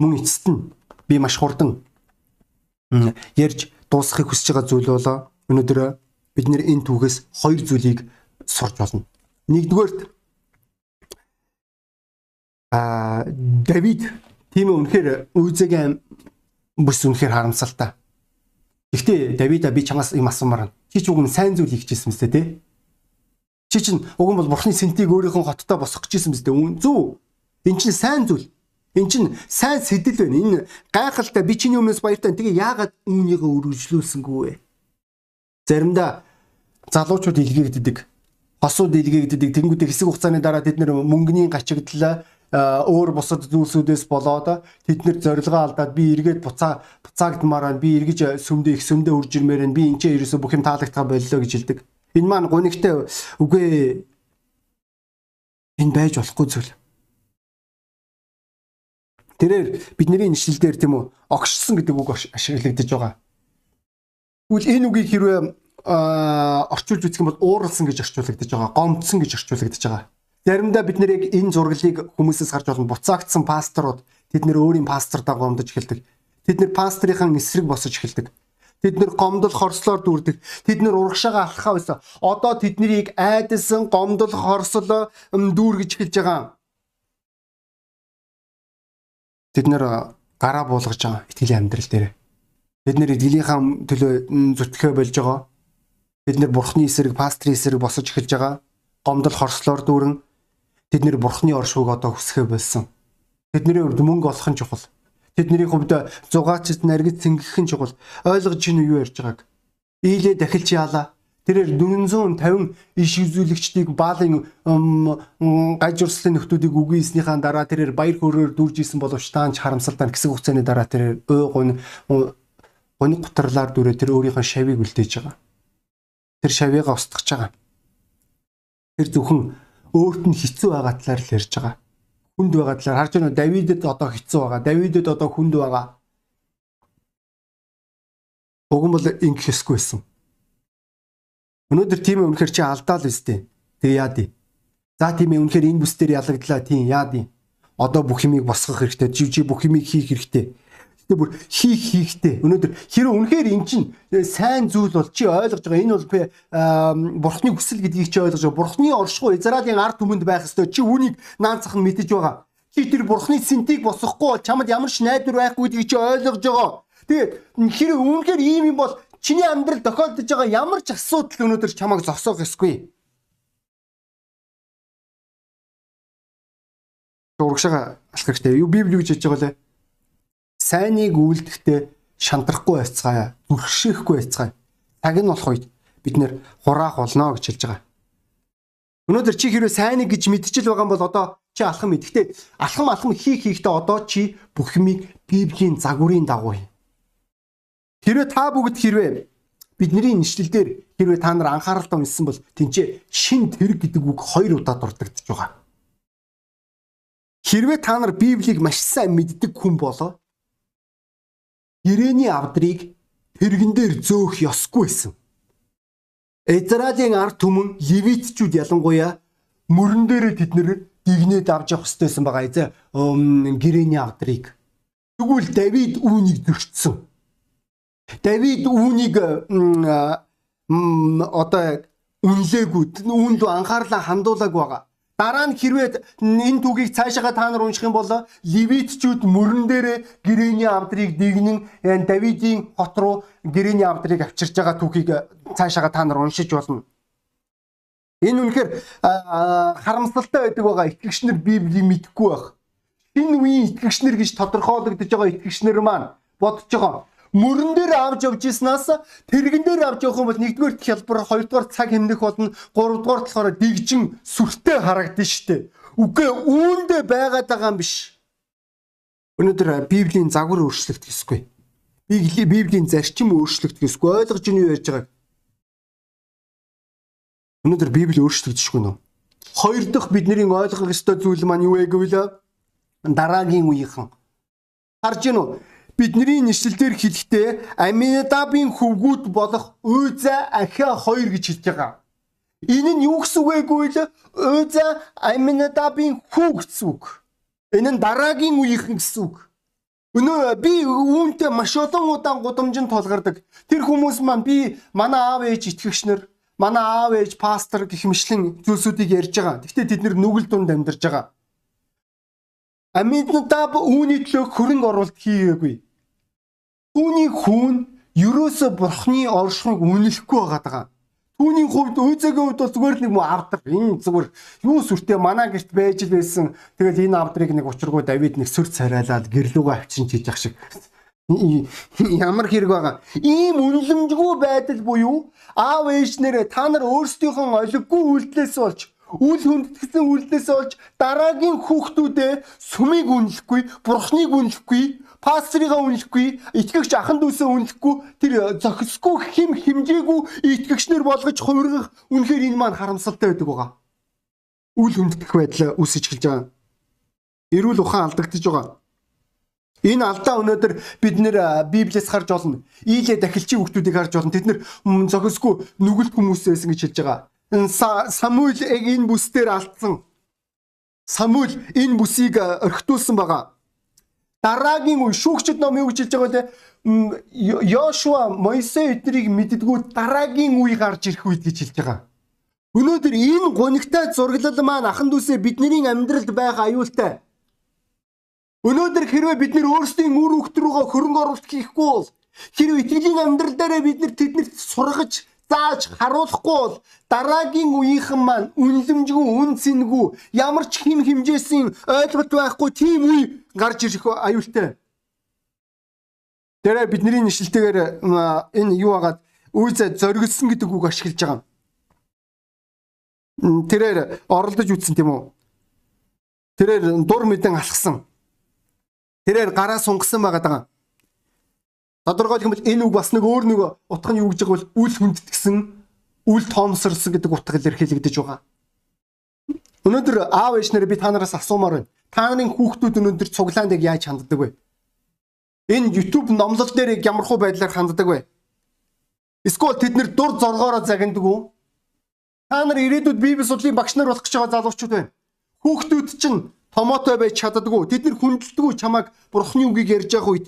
Мөн эцэст нь би маш хурдан ярьж дуусгахыг хүсэж байгаа зүйл болоо өнөөдөр бид нэр энэ түүхээс хоёр зүйлийг сурч болно. Нэгдүгээрт а Давид тийм үнэхээр үйзэгийн бүс үнэхээр харамсалтай. Гэхдээ Давида би чамаас юм асуумаар. Чи ч нь сайн зүйл хийчихсэн мэт те. Чи чинь уг нь бол бурхны сэнтийг өөрийнхөө хоттой босгох гэжсэн мэт үү? Зөв. Энэ чинь сайн зүйл. Эн чинь сайн сэтэл байна. Энэ гайхалтай би чиний өмнөөс баяртай. Тэгээ яагаад үүнийгээ үргэлжлүүлсэнгүй вэ? Заримдаа залуучууд илгээгддэг. Хосууд илгээгддэг. Тэнгүүдээ хэсэг хугацааны дараа тэд нэр мөнгөний гачигдлаа өөр бусад зүйлсүүдээс болоод тэд нэр зорилгоо алдаад би эргээд буцаа буцаагдмаар байна. Би эргэж сүмдээ их сүмдээ үрж ирмээр байна. Би энэ ерөөсө бүх юм таалагдгаа боллоо гэж хэлдэг. Энэ маань гонигтай үгүй энэ байж болохгүй зүйл. Тэрээр бидний нэшлэлдэр тийм үү огшсон гэдэг үг ашиглагдаж байгаа. Тэгвэл энэ үгийг хэрвээ орчуулж үзэх юм бол ууралсан гэж орчуулагдаж байгаа, гомдсон гэж орчуулагдаж байгаа. Заримдаа бид нэр яг энэ зураглыг хүмүүсээс харж болно. Буцаагдсан пасторууд тэд нэр өөрийн пастордаа гомдож эхэлдэг. Тэд нэр пастрийн эсрэг босож эхэлдэг. Тэд нэр гомдол хорслоор дүүрдэг. Тэд нэр урагшаага алхахаа байсан. Одоо тэднийг айдсан гомдол хорсол дүүргэж эхэлж байгаа. Тэд нэр гараа буулгаж байгаа итгэлийн амьдрал дээр. Бид нэр эдгийнхаа төлөө зүтгэхэ болж байгаа. Бид нэр бурхны эсрэг, пастрийн эсрэг босож эхэлж байгаа. Гомдол хорслоор дүүрэн тэд нэр бурхны оршууг одоо хүсхэ болсон. Тэдний хувьд мөнгө олох нь чухал. Тэдний хувьд зугаачд наргид цэнгэх нь чухал. Ойлгож чинь юу ярьж байгааг. Ийлээ дахилч яалаа. Тэрээр 450 иш үзүүлэгчдийг баалын гажурслын нөхдүүдийг үгүйснийхаа дараа тэрээр баяр хөөрөөр дүүрж исэн боловч таанч харамсалтай хэсэг хугацааны дараа тэрээр ой гон гоны гутарлаар дүрээ тэр өөрийнхөө шавийг үлдээж байгаа. Тэр шавыгаа устгах байгаа. Тэр зөвхөн өөрт нь хэцүү байгаа талаар л ярьж байгаа. Хүнд байгаа талаар харж байна Давидэд одоо хэцүү байгаа. Давидэд одоо хүнд байгаа. Уг нь бол ингэх ёсгүй байсан Өнөөдөр тийм ээ үнэхэр чи алдаал өстэй. Тэгээ яа дий. За тийм ээ үнэхэр энэ бүс дээр ялагдлаа тийм яа дий. Одоо бүх юмыг босгох хэрэгтэй. Жив жив бүх юмыг хийх хэрэгтэй. Гэтэ бүр хийх хийхтэй. Өнөөдөр хэрэв үнэхээр эн чин сайн зүйл бол чи ойлгож байгаа. Энэ бол бурхны хүсэл гэдгийг чи ойлгож байгаа. Бурхны оршихуй Израилийн ард түмэнд байх ёстой. Чи үүнийг наанцах нь мэдэж байгаа. Чи тэр бурхны сэнтийг босгохгүй бол чамд ямар ч найдвар байхгүй гэдгийг чи ойлгож байгаа. Тэгээд хэрэв үнэхээр ийм юм бол чиний амьдрал тохиолдож байгаа ямар ч асуудал өнөөдөр чамайг зогсоох ёсгүй. Урагшаага алах хэрэгтэй. Юу Библи гэж хэлж байгаа лээ. Сайныг үйлдэхдээ шантрахгүй байцгаая, зүрхшээхгүй байцгаая. Цаг нь болох үед бид нэр хураах болно гэж хэлж байгаа. Өнөөдөр чи хэрвээ сайныг гэж мэдчихэл байгаа бол одоо чи алхам мэд. Гэтэ алхам алхам хийх хийхдээ одоо чи бүх юмыг Библийн загварын дагуу хий. Хэрвээ та бүгд хэрвээ бидний нэшлэлдэр хэрвээ та нар анхааралтай уншсан бол тэнцээ шин тэрэг гэдэг үг хоёр удаа дурддагдж байгаа. Хэрвээ та нар Библийг маш сайн мэддэг хүн болоо Ирэний авдрыг тэрэгэн дээр зөөх ёсгүй байсан. Израилийн ард түмэн левитчүүд ялангуяа мөрөн дээрээ тэд нэр дигнээд авч явах хэрэгтэйсэн байгаа эзэ гэрэний авдрыг. Тэгвэл Давид үүнийг зөрчсөн. Давид үүнийг одоо үнлээгүй үүнд анхаарлаа хандуулаагүй байгаа. Дараа нь хэрвээ энэ түүхийг цаашаа та нар унших юм бол левитчүүд мөрөн дээрээ гэрэний авдрыг дэгнэн Давидын хот руу гэрэний авдрыг авчирж байгаа түүхийг цаашаа та нар уншиж болно. Энэ үнэхээр харамсалтай байдаг байгаа итгэгчнэр Библийг мэдэхгүй байх. Энэ үеийн итгэгчнэр гэж тодорхойлогдож байгаа итгэгчнэр маань бодож байгаа мөрөн дээр авч явж ирснаас тэрэгэн дээр авч явах юм бол нэгдүгээр хялбар хоёрдугаар цаг хэмнэх болно гуравдугаар болохоор дэгжин сүртэй харагдана штэ үгүй үүндээ байгаад байгаа юм биш. Өнөөдөр библийн загвар өөрчлөгдөх ёсгүй библийн зарчим өөрчлөгдөх ёсгүй ойлгож ийн юу ярьж байгааг? Өнөөдөр библи өөрчлөгдөшгүй нөө хоёр дахь бидний ойлгох ёстой зүйл маань юу вэ гэвэл дараагийн үеийнхэн. Харж гинөө бидний нэшлэлээр хэлэхдээ Аминадабын хөвгүүд болох Үйза Ахиа хоёр гэж хэлж байгаа. Энэ нь юу гэсэн үг вэ гэвэл Үйза Аминадабын хүү гэсэн үг. Энэ нь дараагийн үеийнхэн гэсэн үг. Өнөө би үүнтэй маш олон удаа гудамжинд тулгардаг. Тэр хүмүүс маань би манай аав ээж итгэгчнэр, манай аав ээж пастор гэх мэтлэн зүйлсүүдийг ярьж байгаа. Гэхдээ тэд нүгэл дунд амьдарч байгаа. Аминадаб үүний төлөө хөрөнгө оруулалт хийгээгүй. Түүний хүн ерөөсө бурхны оршихыг үнэлэхгүй байгаа. Түүний хувьд өөзөгийн хувьд бол зүгээр нэг муу авдар. Энэ зүгээр юу сүртэй манаа гэрт байж л байсан. Тэгэл энэ авдрыг нэг учиргүй Давид нэг сүр царайлаад гэрлүүгөө авчин хийж ах шиг. Ямар хэрэг байгаа. Ийм үнэлэмжгүй байдал буюу аав ээж нэрээ та нар өөрсдийнхөө олиггүй үйлдэлээс болж үл хүндэтгсэн үйлдэлээс болж дараагийн хүүхдүүдээ сүмийг үнэлэхгүй, бурхныг үнэлэхгүй, пастрыгаа үнэлэхгүй, итгэгч ахан дүүсээ үнэлэхгүй, тэр зохисгүй хим химжээгүй итгэгчнэр болгож хувиргах үнэхээр энэ маань харамсалтай байдаг байгаа. Үл хүндэх байдал үсэж эхэлж байгаа. Эрүүл ухаан алдагдж байгаа. Энэ алдаа өнөөдөр бид нэр Библиэс харж олно. Ийлээ дахилчийн хүмүүсийг харж олно. Тэд нэр зохисгүй нүгэлт хүмүүс байсан гэж хэлж байгаа. Самуиль энэ бүс дээр алдсан. Самуиль энэ бүсийг орхитуулсан байгаа дараагийн үе шүүгчд ном юу гэж хэлж байгаа вэ? Йошуа Мойсе эднийг мэддгүү дараагийн үе гарч ирэх үед гэж хэлж байгаа. Өнөөдөр энэ гонигтай зураглал маань ахан дүүсээ бидний амьдралд байх аюултай. Өнөөдөр хэрвээ бид нэр өөрсдийн үр хөвгт рүүгээ хөрөнгө оруулалт хийхгүй бол хэрвээ итгэлийн амьдрал дээр бид нэр тэднэрт сургаж зааж харуулахгүй бол дараагийн үеийнхэн маань үнлэмжгүй, үн цэнгүй, ямар ч хим химжээсийн ойлголт байхгүй тийм үе гарч ирэх аюултай. Тэрэ бидний нэшлэлтэйгээр энэ юу хагаад үйзэ зоригдсон гэдэг үг ашиглаж байгаа. Тэрээр оролдож үтсэн тийм үү? Тэрээр дур мэдэн алхсан. Тэрээр гараа сунгасан байгаа даа. Тодорхойлох юм бол энэ үг бас нэг өөр нэг утга нь юу гэж байгаа бол үл хүндэтгсэн, үл тоомсорсон гэдэг утга илэрхийлэгдэж байгаа. Өнөөдөр аав ээж нарыг би та нараас асуумаар байна. Та нарын хүүхдүүд өнөөдөр цуглаанд яг яаж ханддаг вэ? Энэ YouTube номлол дээр ямар хуу байдлаар ханддаг вэ? Эсвэл тэд нэр дур зоргоороо загнадаг уу? Та нар ирээдүйд Библи судлалын багш нар болох гэж байгаа залуучууд байна. Хүүхдүүд чинь томоотой байж чаддаггүй. Тэд нар хүндэлдэггүй чамайг бурхны үгийг ярьж явах үед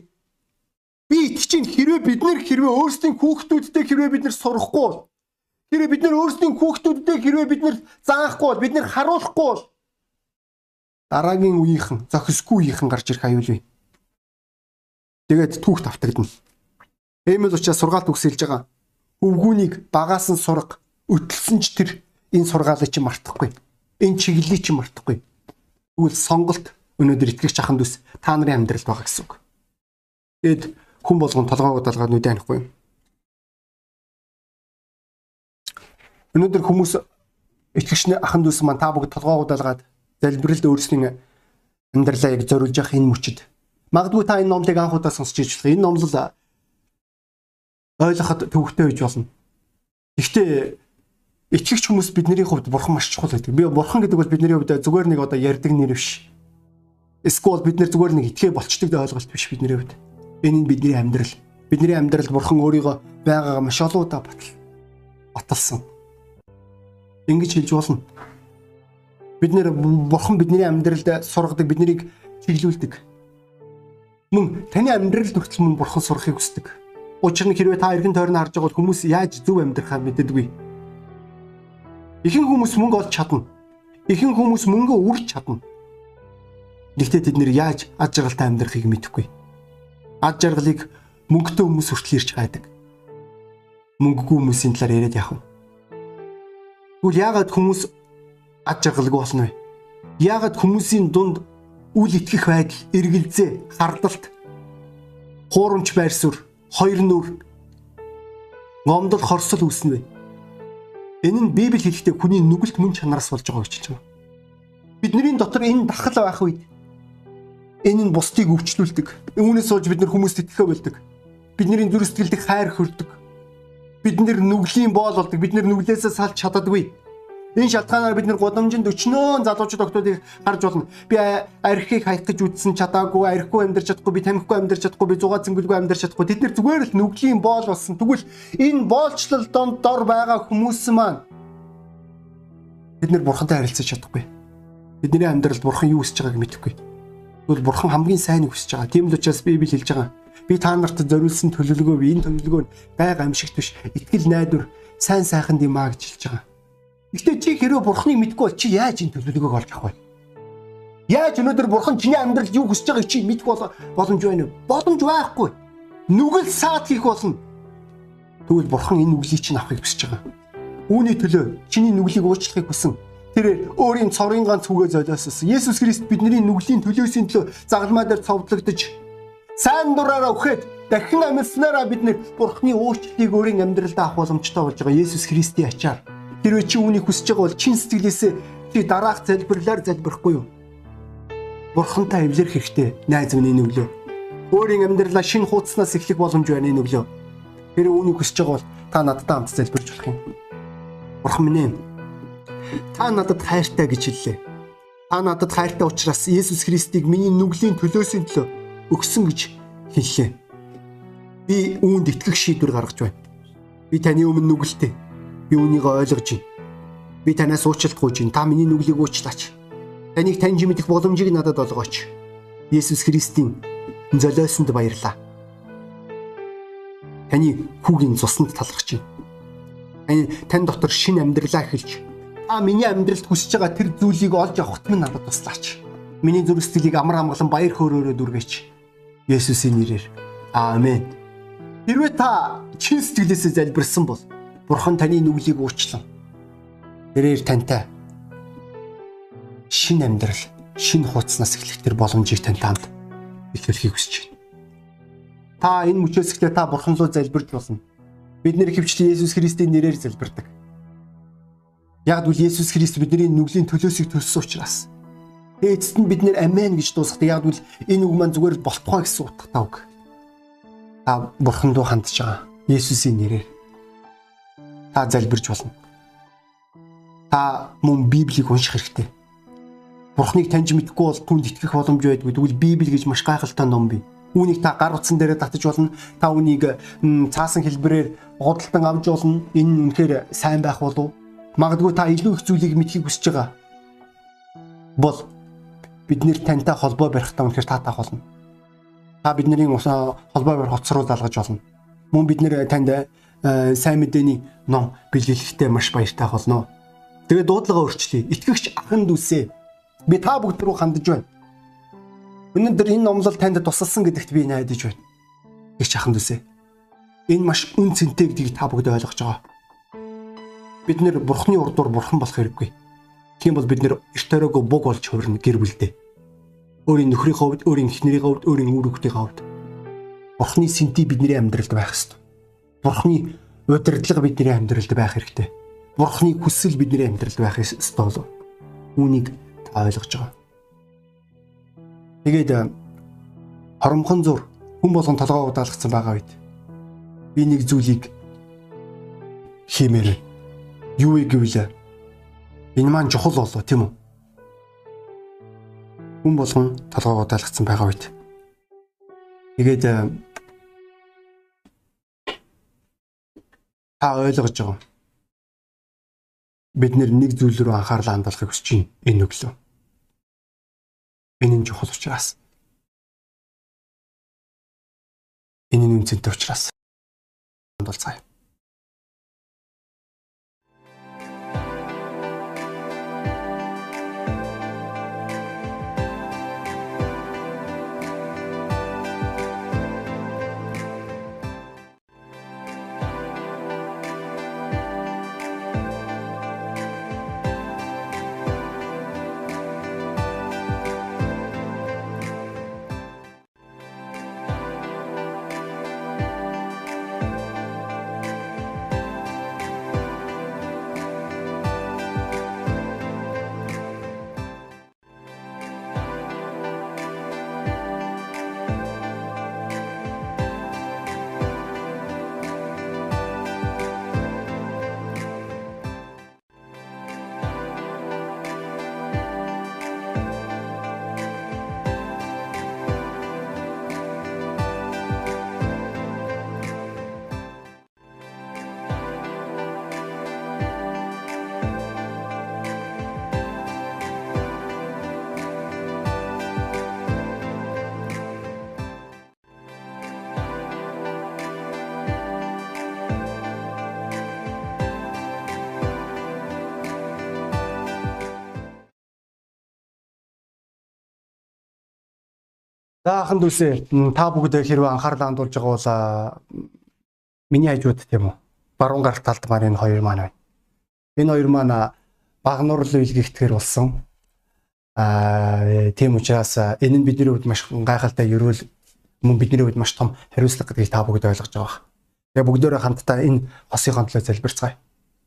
Би итгэж хэрвээ бид нэр хэрвээ өөрсдийн хүүхдүүдтэй хэрвээ бид нэр сурахгүй бол хэрвээ бид нэр өөрсдийн хүүхдүүдтэй хэрвээ бид нэр заахгүй бол бид нэр харуулахгүй бол дараагийн үеийнхэн зохисгүй үеийнхэн гарч ирэх аюул бий. Тэгээд түүх тавтагдана. Эмэл учраас сургаалт үгсэлж байгаа. Өвгүүнийг багаас нь сурга, өтлсөн ч тэр энэ сургаалыг чи мартахгүй. Энэ чиглэлийг чи мартахгүй. Тэгвэл сонголт өнөөдөр итгэгч аханд ус та нарын амьдралд байгаа гэсэн үг. Тэгэд хүн болгон толгоогоо далгаад нүдэ ханихгүй. Өнөөдөр хүмүүс итгэгчний ахан дүүс маань та бүгд толгоогоо далгаад залбиралд өөрсдийн амьдралаа яг зориулж явах энэ мөчөд. Магадгүй та энэ номлыг анх удаа сонсч иж болох. Энэ номлол ойлгоход төвөгтэй байж болно. Гэхдээ итгэгч хүмүүс бидний хувьд бурхан маш чухал байдаг. Би бурхан гэдэг бол бидний хувьд зүгээр нэг одоо ярьдаг нэр биш. Эсвэл бид нэр зүгээр нэг итгэ болчдөг дэ ойлголт биш бидний хувьд. Энэ нь бидний амьдрал. Бидний амьдрал бурхан өөрийгөө байгаагаа маш олон удаа батал баталсан. Ингэж хэлж болно. Бид нэр бурхан бидний амьдралд сургадаг, биднийг чиглүүлдэг. Мөн таны амьдралд хүртэл мөн бурхан сурахыг хүсдэг. Учир нь хэрвээ та эргэн тойрноо харж байгаа бол хүмүүс яаж зөв амьдрахаа мэддэггүй Ихэнх хүмүүс мөнгө олж чадна. Ихэнх хүмүүс мөнгө үрж чадна. Гэхдээ тэд нэр яаж ад жаргалтай амьдрахыг мэдэхгүй. Ад жаргалыг мөнгөтэй хүмүүс хүртэл ирж гайдаг. Мөнгөгүй хүмүүсийн талаар яриад яах вэ? Тэгвэл яагаад хүмүүс ад жаргалгүй болно вэ? Яагаад хүмүүсийн дунд үл итгэх байдал, эргэлзээ, хардалт, хуурамч байр суурь, хоёр нүр, гомдол хорсол үүснэ вэ? Энэ нь Библи хэлэхдээ хүний нүгэлт мөн чанараас болж байгаа гэж байна. Бидний дотор энэ дахал байх үед энэ нь бусдыг өвчлүүлдэг. Үүнээс болж бид нар хүмүүст итгэхэ болдог. Бидний зүрх сэтгэлд хайр хөрдөг. Бид нэр нүглийн боол болдог. Бид нэр нүглээсээ салж чаддаггүй. Энэ шалтгаанаар бид нэр гудамжинд өчнөө залуучууд октодыг харж болно. Би архийг хаях гэж үтсэн чадаагүй, архигүй амьдарч чадахгүй, би тамхигүй амьдарч чадахгүй, би зугаа зингэлгүй амьдарч чадахгүй. Тэд нэр зүгээр л нүглийн боол болсон. Тэгвэл энэ боолчлол донд дор байгаа хүмүүс маань бид нэр бурхантай харилцаж чадахгүй. Бидний амьдралд бурхан юу хүсэж байгааг мэдэхгүй. Тэгвэл бурхан хамгийн сайныг хүсэж байгаа. Тийм л учраас Библи хэлж байгаа. Би та нарт зориулсан төлөвлөгөө энэ төлөвлөгөө нь байг амшигт биш. Итгэл найдвар сайн сайхан димаа гэж хэлж байгаа. Гэхдээ чи хэрвээ бурхныг мэдгүй бол чи яаж энэ төлөвлөгөөг олж авах вэ? Яаж өнөөдөр бурхан чиний амьдралд юу хүсэж байгааг чи мэдэх боломж байна уу? Боломж байхгүй. Нүгэл саад хийх болно. Тэгвэл бурхан энэ нүглийг чинь авахыг хүсэж байгаа. Үүний төлөө чиний нүглийг уучлахыг хүсэн. Тэр өөрийн цорын ганц үгээ золиосон. Есүс Христ бидний нүглийн төлөөсийн төлөө загалмай дээр цовдлогдож сайн дураараа өгөхөд дахин амьснараа бид нэр бурхны уучлалыг өөрийн амьдралдаа авах боломжтой болж байгаа. Есүс Христийн ачаар Хэрвээ чи үүнийг хүсэж байгаа бол чин сэтгэлээсээ чи дараах залбирлаар залбирахгүй юу? Бурхантай эвлэрэх хэрэгтэй найз минь нүглөө. Өөрийн амьдралаа шинэ хуудаснаас эхлэх боломж байна нүглөө. Хэрвээ үүнийг хүсэж байгаа бол та надтай хамт залбирч болох юм. Бурхан минь. Та надад хайртай гэж хэллээ. Та надад хайртай учраас Есүс Христийг миний нүглийн төлөөсийн төлөө өгсөн гэж хэллээ. Би үүнд итгэх шийдвэр гаргаж байна. Би таны өмнө нүгэлтэй Би үүнийг ойлгож байна. Би танаас уучлалт гуйж байна. Та миний нүглийг уучлаач. Таныг таньж мэдэх боломжийг надад олгооч. Есүс Христийн золиосонд баярлаа. Таны хүүгийн цуснд талархаж байна. Таны тань дотор шинэ амьдралаа эхэлж та миний амьдралд хүсэж байгаа тэр зүйлийг олж авахт минь надад туслаач. Миний зүрх сэтгэлийг амар амгалан баяр хөөрөөрөө дүргээч. Есүсийн нэрээр. Аамен. Хэрвээ та чин сэтгэлээсээ залбирсан бол Бурхан таны нүглийг уучлан. Тэрээр тантай шин амьдрал, шин хуудаснаас эхлэх тэр боломжийг тантай хамт илэрхийг хүсэж байна. Та энэ мөчөөсгөлөө та Бурхан руу залбирч болно. Бид нэр хөвчлэн Есүс Христийн нэрээр залбирдаг. Яг л Есүс Христ бидний нүглийн төлөөсийг төлсөн учраас эцэст нь бид нэр амен гэж дуусгадаг. Яг л энэ үг маань зүгээр болтгоо гэсэн утгатай үг. Та Бурхан руу хандж байгаа. Есүсийн нэрээр та залбирч болно. Та мөн Библийг унших хэрэгтэй. Бурхныг таньж мэдгүй бол түнд итгэх боломж байдгүй. Тэгвэл Библи гэж маш гайхалтай ном бий. Үүнийг та гар утсан дээрээ татаж болно. Та үнийг цаасан хэлбэрээр гудалтан авч болно. Энэ үнэхээр сайн байх болов. Магадгүй та илүү их зүйлийг мэдхийг хүсэж байгаа. Бол бид нэр тантай холбоо барихтаа үнэхээр таатах болно. Та бидний холбоо барих руу залгаж болно. Мөн бид нэр танд Э, сайн мэдээний ном бэлгэлэхдээ маш баяртай болно. Тэгээд дуудлагаа өөрчлөе. Итгэгч ахын дүүсээ. Би та бүгд рүү хандж байна. Өнөөдөр энэ номлол танд тусалсан гэдэгт би найдаж байна. Игч ахын дүүсээ. Энэ маш үн цэнтэй гэдгийг та бүгд ойлгож байгаа. Бид нэр бурхны урдуур бурхан болох хэрэггүй. Тийм бол бид нэр эрт төрөөгөө буг болж хувирна гэр бүлдээ. Өөрийн нөхрийн хувьд, өөрийн эхнэрийн хувьд, өөрийн үр хүүхдийн хувьд бурхны сэнти бидний амьдралд байх ёстой. Бурхны удирдлага бидний амьдралд байх хэрэгтэй. Бурхны хүсэл бидний амьдралд байх ёстой болов. Үүнийг та ойлгож байгаа. Тэгээд хоромхон зур хүн болгон толгоо удаалгацсан байгаа үед би нэг зүйлийг хиймээр. Юу вэ гэвэл энэ маань чухал болоо тийм үү? Хүн болгон толгоогоо даалгацсан байгаа үед. Тэгээд та ойлгож байгаа. Бид нэг зүйл рүү анхаарлаа хандуулахыг хүсэж байна. Энэ өглөө. Энэ нь чухал учраас. Энэ нь үнцэнтэй учраас. Хандуулцгаая. За ахын дүүсээ та бүгд хэрвээ анхаарлаа хандуулж байгаа бол миний хажууд тийм үү? Баруун гарт талд маань энэ хоёр маань байна. Энэ хоёр маань багнуурал үйлгээгдэхэр болсон. Аа тийм учраас энэ нь бидний хувьд маш гайхалтай ерөөл мөн бидний хувьд маш том хариуцлага гэдгийг та бүгд ойлгож байгаа. Тэгээ бүгдөө хамтдаа энэ хосынхон төлөө залбирцгаая.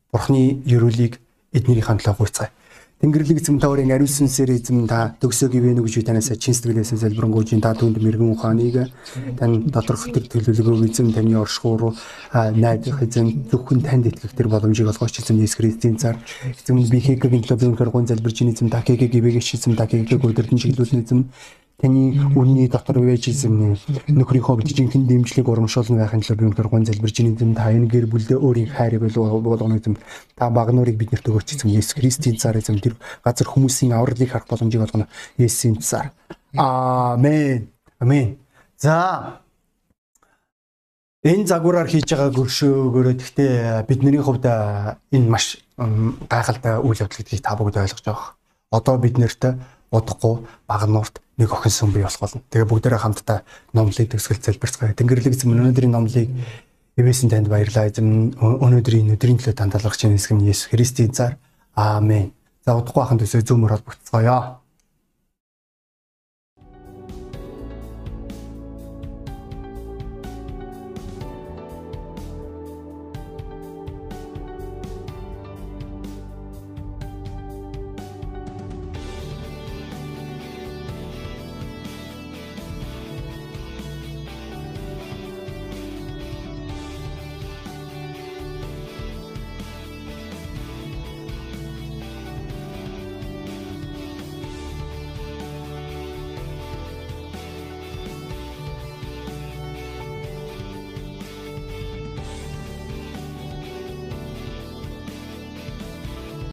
Бурхны ерөөлийг эднэрийн төлөө гуйцгаая. Тэнгэрлэг эзэм та өрийн ариун сүнсээр эзэм та төгсөөг ивэн үгж танаас чин сэтгэлээс залбирanгуйж та түнд мэрэгэн ухааныг. Тань доторх төр төлөвлөгөө эзэм таны оршихууруу найдах эзэм зөвхөн танд итгэх тэр боломжийг олгооч эзэм Есүс Христийн цаар. Эзэм би хэкгийн төлөв зөвхөн гон залбирч эзэм та хэкгийг ивэгэш эзэм та хэкгийг өдөртөн чиглүүлсэн эзэм таны үнний дотор байж эзэм нөхрийнхөө жинхэнэ дэмжлэг урамшуулна байхын тулд би өнөхөр гон залбирч эзэм та энэ гэр бүлдээ өөрийн хайрыг болгоно эзэм та багнуурыг биднэрт өгөөч эзэм Есүс Христийн цаар эзэм тэр газар хүмүүсийн авралыг харах боломжийг олгоно. Есүсийн цаар. Аамен амен. За. Энэ загвараар хийж байгаа гөршөөгөөрөө гэхдээ бидний хувьд энэ маш гайхалтай үйл явдал гэдгийг та бүгд ойлгож байгаа. Одоо бид нэрт удахгүй багнуурт нэг охин сүм бий болох болно. Тэгээ бүгдээрээ хамтдаа номлыг төгсгөл залбирцгаая. Тэнгэрлэг эзэм өнөөдрийн номлыг эвэсэн танд баярлалаа. Эзэм өнөөдрийн өдрийн төлөө танд талархаж байна эсэм Есүс Христийн цаар. Аамен. За удахгүй ахын төсөө зөөмөр холбогдцгоё.